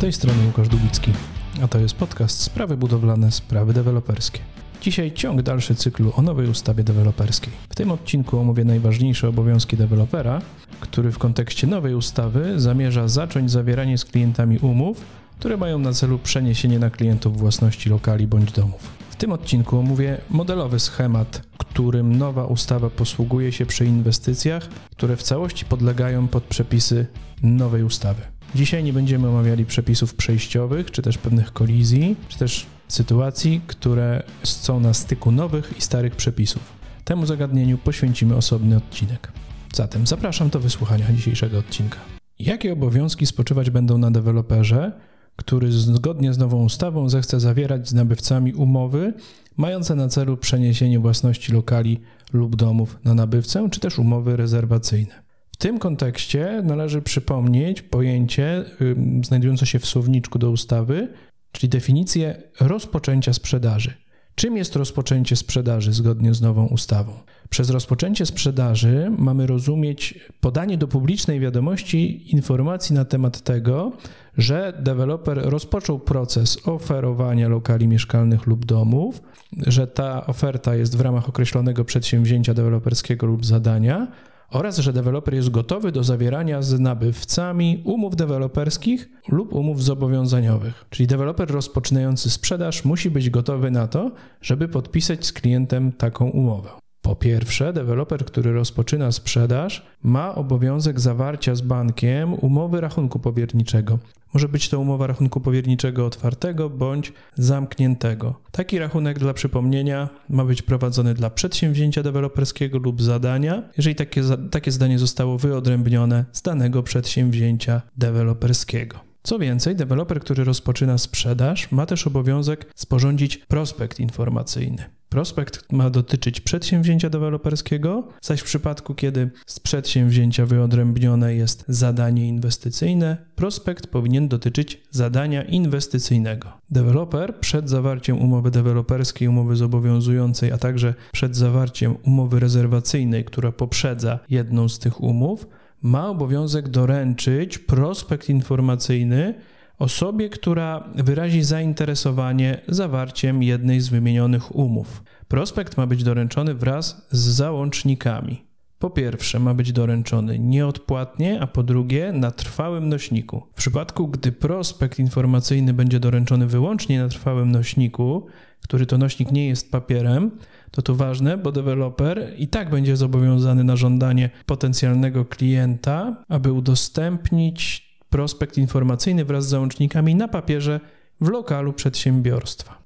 tej strony Łukasz Dubicki, a to jest podcast Sprawy budowlane, sprawy deweloperskie. Dzisiaj ciąg dalszy cyklu o nowej ustawie deweloperskiej. W tym odcinku omówię najważniejsze obowiązki dewelopera, który w kontekście nowej ustawy zamierza zacząć zawieranie z klientami umów, które mają na celu przeniesienie na klientów własności lokali bądź domów. W tym odcinku omówię modelowy schemat, którym nowa ustawa posługuje się przy inwestycjach, które w całości podlegają pod przepisy nowej ustawy. Dzisiaj nie będziemy omawiali przepisów przejściowych, czy też pewnych kolizji, czy też sytuacji, które są na styku nowych i starych przepisów. Temu zagadnieniu poświęcimy osobny odcinek. Zatem zapraszam do wysłuchania dzisiejszego odcinka. Jakie obowiązki spoczywać będą na deweloperze, który zgodnie z nową ustawą zechce zawierać z nabywcami umowy mające na celu przeniesienie własności lokali lub domów na nabywcę, czy też umowy rezerwacyjne? Tym kontekście należy przypomnieć pojęcie znajdujące się w słowniczku do ustawy, czyli definicję rozpoczęcia sprzedaży. Czym jest rozpoczęcie sprzedaży zgodnie z nową ustawą? Przez rozpoczęcie sprzedaży mamy rozumieć podanie do publicznej wiadomości informacji na temat tego, że deweloper rozpoczął proces oferowania lokali mieszkalnych lub domów, że ta oferta jest w ramach określonego przedsięwzięcia deweloperskiego lub zadania oraz że deweloper jest gotowy do zawierania z nabywcami umów deweloperskich lub umów zobowiązaniowych. Czyli deweloper rozpoczynający sprzedaż musi być gotowy na to, żeby podpisać z klientem taką umowę. Po pierwsze, deweloper, który rozpoczyna sprzedaż, ma obowiązek zawarcia z bankiem umowy rachunku powierniczego. Może być to umowa rachunku powierniczego otwartego bądź zamkniętego. Taki rachunek dla przypomnienia ma być prowadzony dla przedsięwzięcia deweloperskiego lub zadania, jeżeli takie, takie zdanie zostało wyodrębnione z danego przedsięwzięcia deweloperskiego. Co więcej, deweloper, który rozpoczyna sprzedaż, ma też obowiązek sporządzić prospekt informacyjny. Prospekt ma dotyczyć przedsięwzięcia deweloperskiego, zaś w przypadku, kiedy z przedsięwzięcia wyodrębnione jest zadanie inwestycyjne, prospekt powinien dotyczyć zadania inwestycyjnego. Deweloper przed zawarciem umowy deweloperskiej, umowy zobowiązującej, a także przed zawarciem umowy rezerwacyjnej, która poprzedza jedną z tych umów, ma obowiązek doręczyć prospekt informacyjny osobie, która wyrazi zainteresowanie zawarciem jednej z wymienionych umów. Prospekt ma być doręczony wraz z załącznikami. Po pierwsze, ma być doręczony nieodpłatnie, a po drugie, na trwałym nośniku. W przypadku, gdy prospekt informacyjny będzie doręczony wyłącznie na trwałym nośniku, który to nośnik nie jest papierem, to to ważne, bo deweloper i tak będzie zobowiązany na żądanie potencjalnego klienta, aby udostępnić prospekt informacyjny wraz z załącznikami na papierze w lokalu przedsiębiorstwa.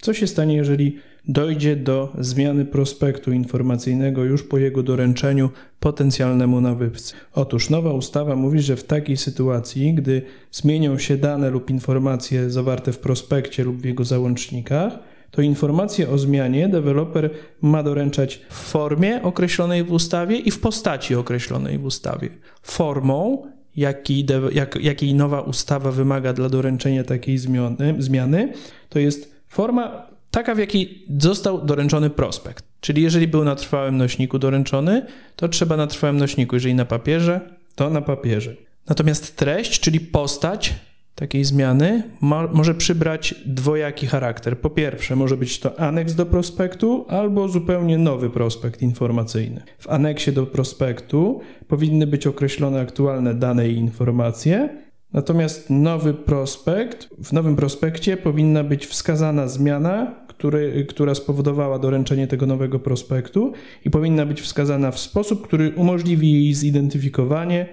Co się stanie, jeżeli dojdzie do zmiany prospektu informacyjnego już po jego doręczeniu potencjalnemu nabywcy? Otóż nowa ustawa mówi, że w takiej sytuacji, gdy zmienią się dane lub informacje zawarte w prospekcie lub w jego załącznikach, to informacje o zmianie deweloper ma doręczać w formie określonej w ustawie i w postaci określonej w ustawie. Formą, jaki jak, jakiej nowa ustawa wymaga dla doręczenia takiej zmiany, zmiany, to jest forma taka, w jakiej został doręczony prospekt. Czyli jeżeli był na trwałym nośniku doręczony, to trzeba na trwałym nośniku. Jeżeli na papierze, to na papierze. Natomiast treść, czyli postać, takiej zmiany ma, może przybrać dwojaki charakter. Po pierwsze, może być to aneks do prospektu albo zupełnie nowy prospekt informacyjny. W aneksie do prospektu powinny być określone aktualne dane i informacje, natomiast nowy prospekt, w nowym prospekcie powinna być wskazana zmiana, który, która spowodowała doręczenie tego nowego prospektu i powinna być wskazana w sposób, który umożliwi jej zidentyfikowanie.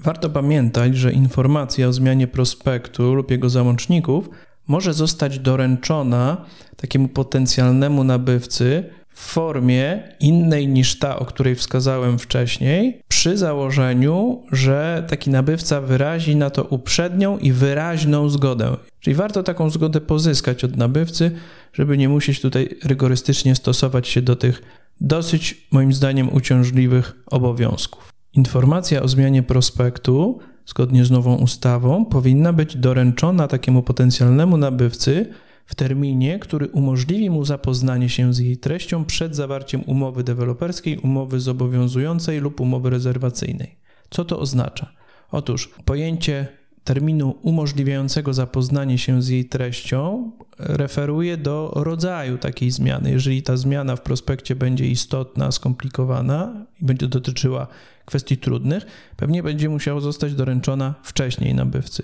Warto pamiętać, że informacja o zmianie prospektu lub jego załączników może zostać doręczona takiemu potencjalnemu nabywcy w formie innej niż ta, o której wskazałem wcześniej, przy założeniu, że taki nabywca wyrazi na to uprzednią i wyraźną zgodę. Czyli warto taką zgodę pozyskać od nabywcy, żeby nie musieć tutaj rygorystycznie stosować się do tych dosyć, moim zdaniem, uciążliwych obowiązków. Informacja o zmianie prospektu, zgodnie z nową ustawą, powinna być doręczona takiemu potencjalnemu nabywcy w terminie, który umożliwi mu zapoznanie się z jej treścią przed zawarciem umowy deweloperskiej, umowy zobowiązującej lub umowy rezerwacyjnej. Co to oznacza? Otóż pojęcie terminu umożliwiającego zapoznanie się z jej treścią referuje do rodzaju takiej zmiany. Jeżeli ta zmiana w prospekcie będzie istotna, skomplikowana i będzie dotyczyła kwestii trudnych, pewnie będzie musiała zostać doręczona wcześniej nabywcy.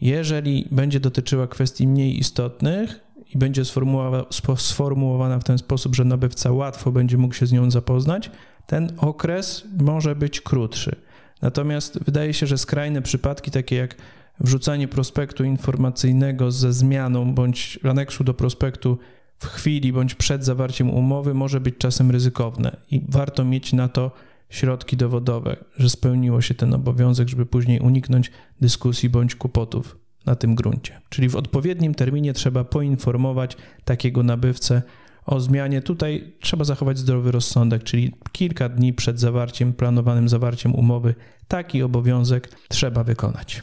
Jeżeli będzie dotyczyła kwestii mniej istotnych i będzie sformułowana w ten sposób, że nabywca łatwo będzie mógł się z nią zapoznać, ten okres może być krótszy. Natomiast wydaje się, że skrajne przypadki, takie jak wrzucanie prospektu informacyjnego ze zmianą bądź aneksu do prospektu w chwili bądź przed zawarciem umowy może być czasem ryzykowne i warto mieć na to środki dowodowe, że spełniło się ten obowiązek, żeby później uniknąć dyskusji bądź kłopotów na tym gruncie. Czyli w odpowiednim terminie trzeba poinformować takiego nabywcę o zmianie. Tutaj trzeba zachować zdrowy rozsądek, czyli kilka dni przed zawarciem, planowanym zawarciem umowy, taki obowiązek trzeba wykonać.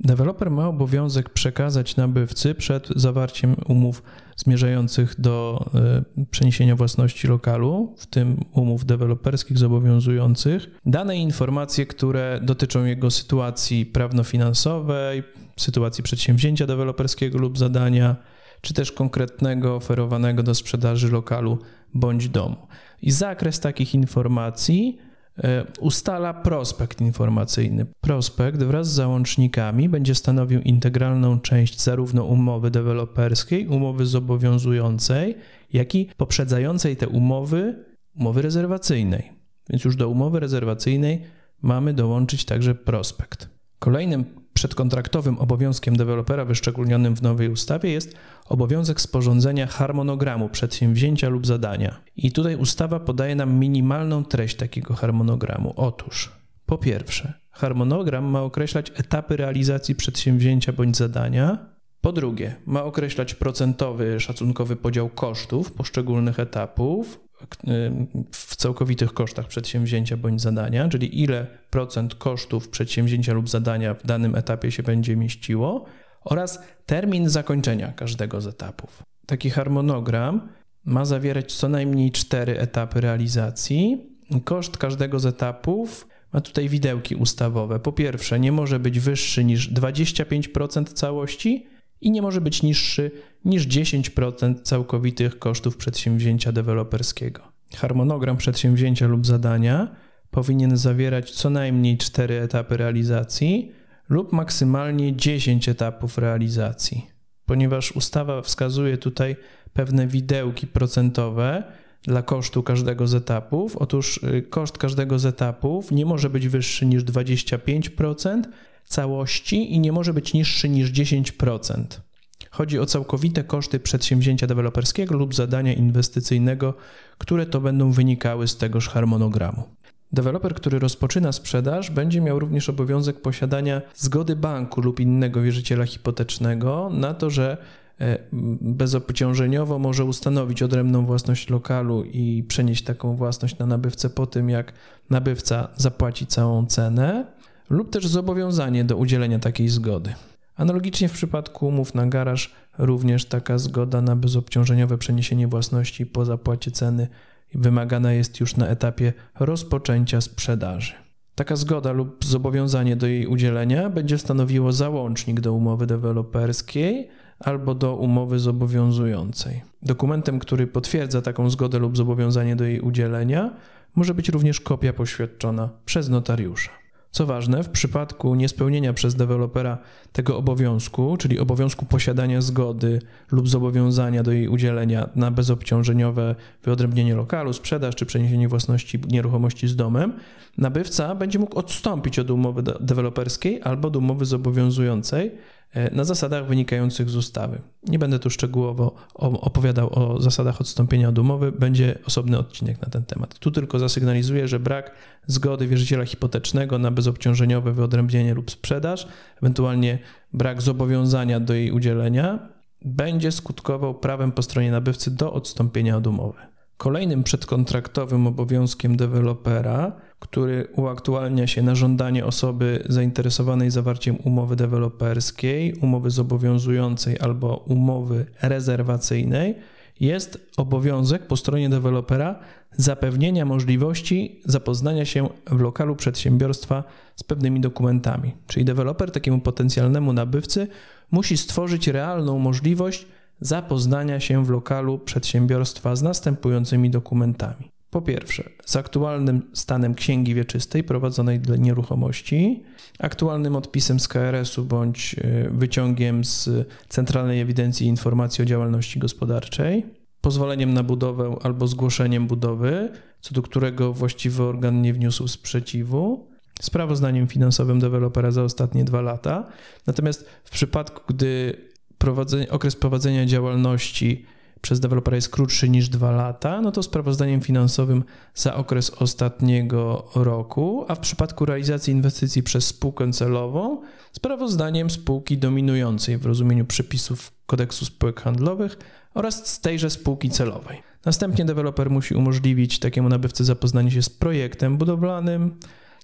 Deweloper ma obowiązek przekazać nabywcy przed zawarciem umów zmierzających do e, przeniesienia własności lokalu, w tym umów deweloperskich zobowiązujących, dane informacje, które dotyczą jego sytuacji prawno-finansowej, sytuacji przedsięwzięcia deweloperskiego lub zadania, czy też konkretnego oferowanego do sprzedaży lokalu bądź domu. I zakres takich informacji ustala prospekt informacyjny. Prospekt wraz z załącznikami będzie stanowił integralną część zarówno umowy deweloperskiej, umowy zobowiązującej, jak i poprzedzającej te umowy, umowy rezerwacyjnej. Więc już do umowy rezerwacyjnej mamy dołączyć także prospekt. Kolejnym przedkontraktowym obowiązkiem dewelopera wyszczególnionym w nowej ustawie jest obowiązek sporządzenia harmonogramu przedsięwzięcia lub zadania. I tutaj ustawa podaje nam minimalną treść takiego harmonogramu. Otóż, po pierwsze, harmonogram ma określać etapy realizacji przedsięwzięcia bądź zadania. Po drugie, ma określać procentowy szacunkowy podział kosztów poszczególnych etapów w całkowitych kosztach przedsięwzięcia bądź zadania, czyli ile procent kosztów przedsięwzięcia lub zadania w danym etapie się będzie mieściło, oraz termin zakończenia każdego z etapów. Taki harmonogram ma zawierać co najmniej cztery etapy realizacji. Koszt każdego z etapów ma tutaj widełki ustawowe. Po pierwsze, nie może być wyższy niż 25% całości i nie może być niższy niż 10% całkowitych kosztów przedsięwzięcia deweloperskiego. Harmonogram przedsięwzięcia lub zadania powinien zawierać co najmniej 4 etapy realizacji lub maksymalnie 10 etapów realizacji. Ponieważ ustawa wskazuje tutaj pewne widełki procentowe dla kosztu każdego z etapów, otóż y, koszt każdego z etapów nie może być wyższy niż 25% całości i nie może być niższy niż 10%. Chodzi o całkowite koszty przedsięwzięcia deweloperskiego lub zadania inwestycyjnego, które to będą wynikały z tegoż harmonogramu. Deweloper, który rozpoczyna sprzedaż, będzie miał również obowiązek posiadania zgody banku lub innego wierzyciela hipotecznego na to, że e, bezobciążeniowo może ustanowić odrębną własność lokalu i przenieść taką własność na nabywcę po tym, jak nabywca zapłaci całą cenę, lub też zobowiązanie do udzielenia takiej zgody. Analogicznie w przypadku umów na garaż również taka zgoda na bezobciążeniowe przeniesienie własności po zapłacie ceny wymagana jest już na etapie rozpoczęcia sprzedaży. Taka zgoda lub zobowiązanie do jej udzielenia będzie stanowiło załącznik do umowy deweloperskiej albo do umowy zobowiązującej. Dokumentem, który potwierdza taką zgodę lub zobowiązanie do jej udzielenia, może być również kopia poświadczona przez notariusza. Co ważne, w przypadku niespełnienia przez dewelopera tego obowiązku, czyli obowiązku posiadania zgody lub zobowiązania do jej udzielenia na bezobciążeniowe wyodrębnienie lokalu, sprzedaż czy przeniesienie własności nieruchomości z domem, nabywca będzie mógł odstąpić od umowy deweloperskiej albo od umowy zobowiązującej, na zasadach wynikających z ustawy. Nie będę tu szczegółowo opowiadał o zasadach odstąpienia od umowy, będzie osobny odcinek na ten temat. Tu tylko zasygnalizuję, że brak zgody wierzyciela hipotecznego na bezobciążeniowe wyodrębnienie lub sprzedaż, ewentualnie brak zobowiązania do jej udzielenia, będzie skutkował prawem po stronie nabywcy do odstąpienia od umowy. Kolejnym przedkontraktowym obowiązkiem dewelopera, który uaktualnia się na żądanie osoby zainteresowanej zawarciem umowy deweloperskiej, umowy zobowiązującej albo umowy rezerwacyjnej, jest obowiązek po stronie dewelopera zapewnienia możliwości zapoznania się w lokalu przedsiębiorstwa z pewnymi dokumentami. Czyli deweloper takiemu potencjalnemu nabywcy musi stworzyć realną możliwość zapoznania się w lokalu przedsiębiorstwa z następującymi dokumentami. Po pierwsze, z aktualnym stanem księgi wieczystej prowadzonej dla nieruchomości, aktualnym odpisem z KRS-u bądź e, wyciągiem z Centralnej Ewidencji Informacji o Działalności Gospodarczej, pozwoleniem na budowę albo zgłoszeniem budowy, co do którego właściwy organ nie wniósł sprzeciwu, sprawozdaniem finansowym dewelopera za ostatnie dwa lata. Natomiast w przypadku, gdy okres prowadzenia działalności przez dewelopera jest krótszy niż dwa lata, no to sprawozdaniem finansowym za okres ostatniego roku, a w przypadku realizacji inwestycji przez spółkę celową sprawozdaniem spółki dominującej w rozumieniu przepisów kodeksu spółek handlowych oraz z tejże spółki celowej. Następnie deweloper musi umożliwić takiemu nabywcy zapoznanie się z projektem budowlanym,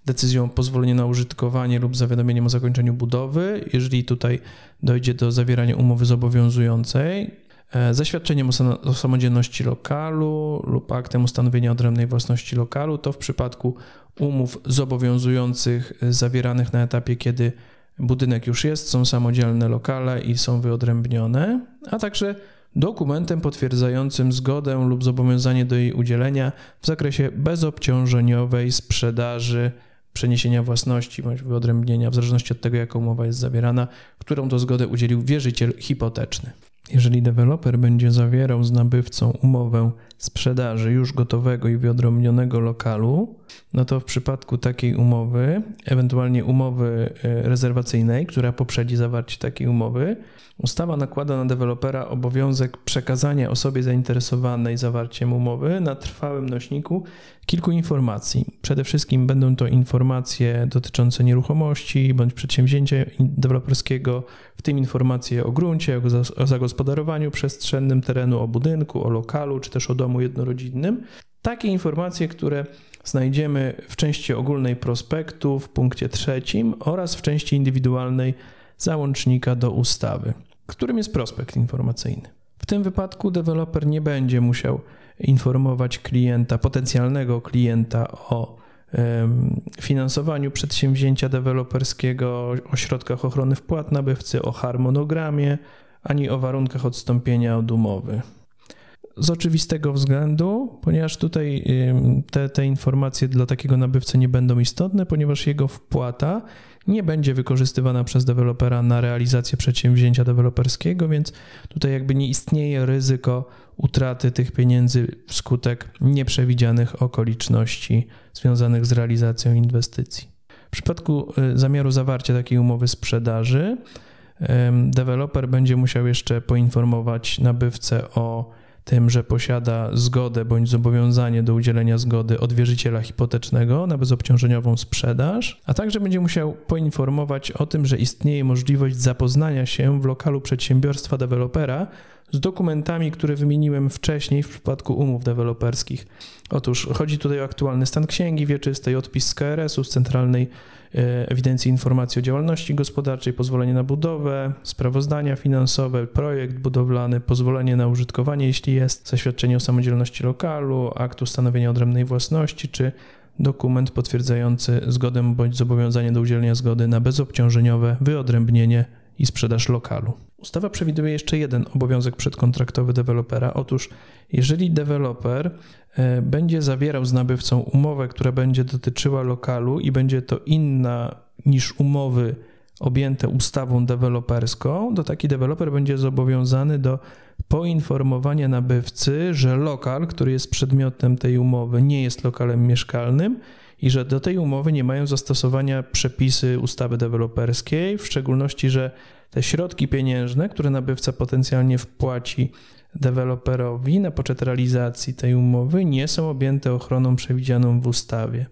decyzją o pozwoleniu na użytkowanie lub zawiadomieniem o zakończeniu budowy, jeżeli tutaj dojdzie do zawierania umowy zobowiązującej, e, zaświadczeniem o samodzielności lokalu lub aktem ustanowienia odrębnej własności lokalu, to w przypadku umów zobowiązujących e, zawieranych na etapie, kiedy budynek już jest, są samodzielne lokale i są wyodrębnione, a także dokumentem potwierdzającym zgodę lub zobowiązanie do jej udzielenia w zakresie bezobciążeniowej sprzedaży, przeniesienia własności bądź wyodrębnienia, w zależności od tego, jaka umowa jest zawierana, którą to zgodę udzielił wierzyciel hipoteczny. Jeżeli deweloper będzie zawierał z nabywcą umowę sprzedaży już gotowego i wyodrębnionego lokalu, no to w przypadku takiej umowy, ewentualnie umowy e, rezerwacyjnej, która poprzedzi zawarcie takiej umowy, ustawa nakłada na dewelopera obowiązek przekazania osobie zainteresowanej zawarciem umowy na trwałym nośniku kilku informacji. Przede wszystkim będą to informacje dotyczące nieruchomości bądź przedsięwzięcia deweloperskiego, w tym informacje o gruncie, o zagospodarowaniu przestrzennym terenu, o budynku, o lokalu czy też o domu jednorodzinnym. Takie informacje, które znajdziemy w części ogólnej prospektu w punkcie trzecim oraz w części indywidualnej załącznika do ustawy, którym jest prospekt informacyjny. W tym wypadku deweloper nie będzie musiał informować klienta, potencjalnego klienta o finansowaniu przedsięwzięcia deweloperskiego, o środkach ochrony wpłat nabywcy, o harmonogramie, ani o warunkach odstąpienia od umowy. Z oczywistego względu, ponieważ tutaj te, te informacje dla takiego nabywcy nie będą istotne, ponieważ jego wpłata nie będzie wykorzystywana przez dewelopera na realizację przedsięwzięcia deweloperskiego, więc tutaj jakby nie istnieje ryzyko utraty tych pieniędzy wskutek nieprzewidzianych okoliczności związanych z realizacją inwestycji. W przypadku y, zamiaru zawarcia takiej umowy sprzedaży, deweloper będzie musiał jeszcze poinformować nabywcę o tym, że posiada zgodę bądź zobowiązanie do udzielenia zgody od wierzyciela hipotecznego na bezobciążeniową sprzedaż, a także będzie musiał poinformować o tym, że istnieje możliwość zapoznania się w lokalu przedsiębiorstwa dewelopera z dokumentami, które wymieniłem wcześniej w przypadku umów deweloperskich. Otóż chodzi tutaj o aktualny stan księgi wieczystej, odpis z KRS-u, z Centralnej Ewidencji Informacji o Działalności Gospodarczej, pozwolenie na budowę, sprawozdania finansowe, projekt budowlany, pozwolenie na użytkowanie, jeśli jest, zaświadczenie o samodzielności lokalu, akt ustanowienia odrębnej własności, czy dokument potwierdzający zgodę bądź zobowiązanie do udzielenia zgody na bezobciążeniowe wyodrębnienie i sprzedaż lokalu. Ustawa przewiduje jeszcze jeden obowiązek przedkontraktowy dewelopera. Otóż, jeżeli deweloper e, będzie zawierał z nabywcą umowę, która będzie dotyczyła lokalu i będzie to inna niż umowy objęte ustawą deweloperską, to taki deweloper będzie zobowiązany do poinformowania nabywcy, że lokal, który jest przedmiotem tej umowy, nie jest lokalem mieszkalnym i że do tej umowy nie mają zastosowania przepisy ustawy deweloperskiej, w szczególności, że te środki pieniężne, które nabywca potencjalnie wpłaci deweloperowi na poczet realizacji tej umowy, nie są objęte ochroną przewidzianą w ustawie.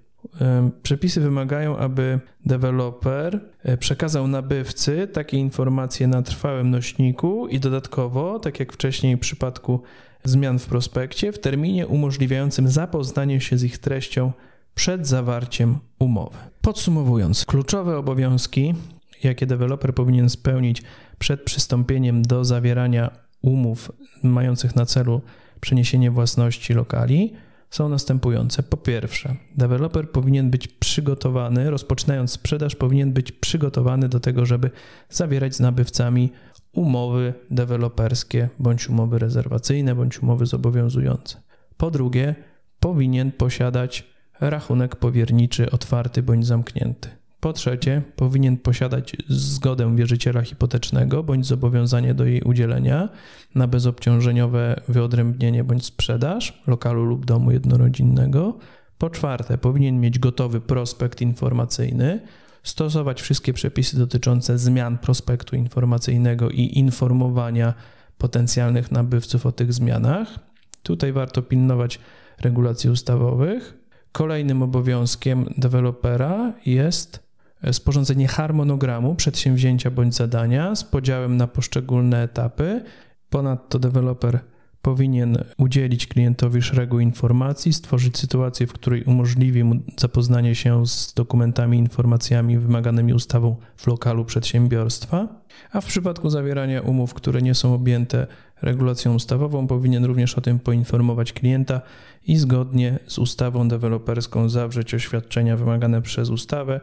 Przepisy wymagają, aby deweloper e, przekazał nabywcy takie informacje na trwałym nośniku i dodatkowo, tak jak wcześniej w przypadku zmian w prospekcie, w terminie umożliwiającym zapoznanie się z ich treścią przed zawarciem umowy. Podsumowując, kluczowe obowiązki, jakie deweloper powinien spełnić przed przystąpieniem do zawierania umów mających na celu przeniesienie własności lokali są następujące. Po pierwsze, deweloper powinien być przygotowany, rozpoczynając sprzedaż, powinien być przygotowany do tego, żeby zawierać z nabywcami umowy deweloperskie, bądź umowy rezerwacyjne, bądź umowy zobowiązujące. Po drugie, powinien posiadać rachunek powierniczy otwarty bądź zamknięty. Po trzecie, powinien posiadać zgodę wierzyciela hipotecznego bądź zobowiązanie do jej udzielenia na bezobciążeniowe wyodrębnienie bądź sprzedaż lokalu lub domu jednorodzinnego. Po czwarte, powinien mieć gotowy prospekt informacyjny, stosować wszystkie przepisy dotyczące zmian prospektu informacyjnego i informowania potencjalnych nabywców o tych zmianach. Tutaj warto pilnować regulacji ustawowych. Kolejnym obowiązkiem dewelopera jest sporządzenie harmonogramu przedsięwzięcia bądź zadania z podziałem na poszczególne etapy. Ponadto deweloper powinien udzielić klientowi szeregu informacji, stworzyć sytuację, w której umożliwi mu zapoznanie się z dokumentami, informacjami wymaganymi ustawą w lokalu przedsiębiorstwa, a w przypadku zawierania umów, które nie są objęte regulacją ustawową, powinien również o tym poinformować klienta i zgodnie z ustawą deweloperską zawrzeć oświadczenia wymagane przez ustawę,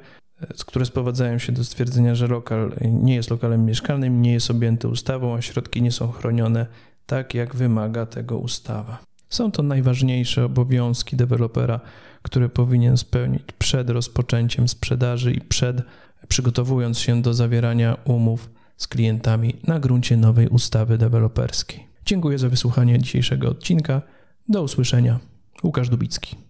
które sprowadzają się do stwierdzenia, że lokal nie jest lokalem mieszkalnym, nie jest objęty ustawą, a środki nie są chronione tak, jak wymaga tego ustawa. Są to najważniejsze obowiązki dewelopera, które powinien spełnić przed rozpoczęciem sprzedaży i przed przygotowując się do zawierania umów z klientami na gruncie nowej ustawy deweloperskiej. Dziękuję za wysłuchanie dzisiejszego odcinka. Do usłyszenia. Łukasz Dubicki.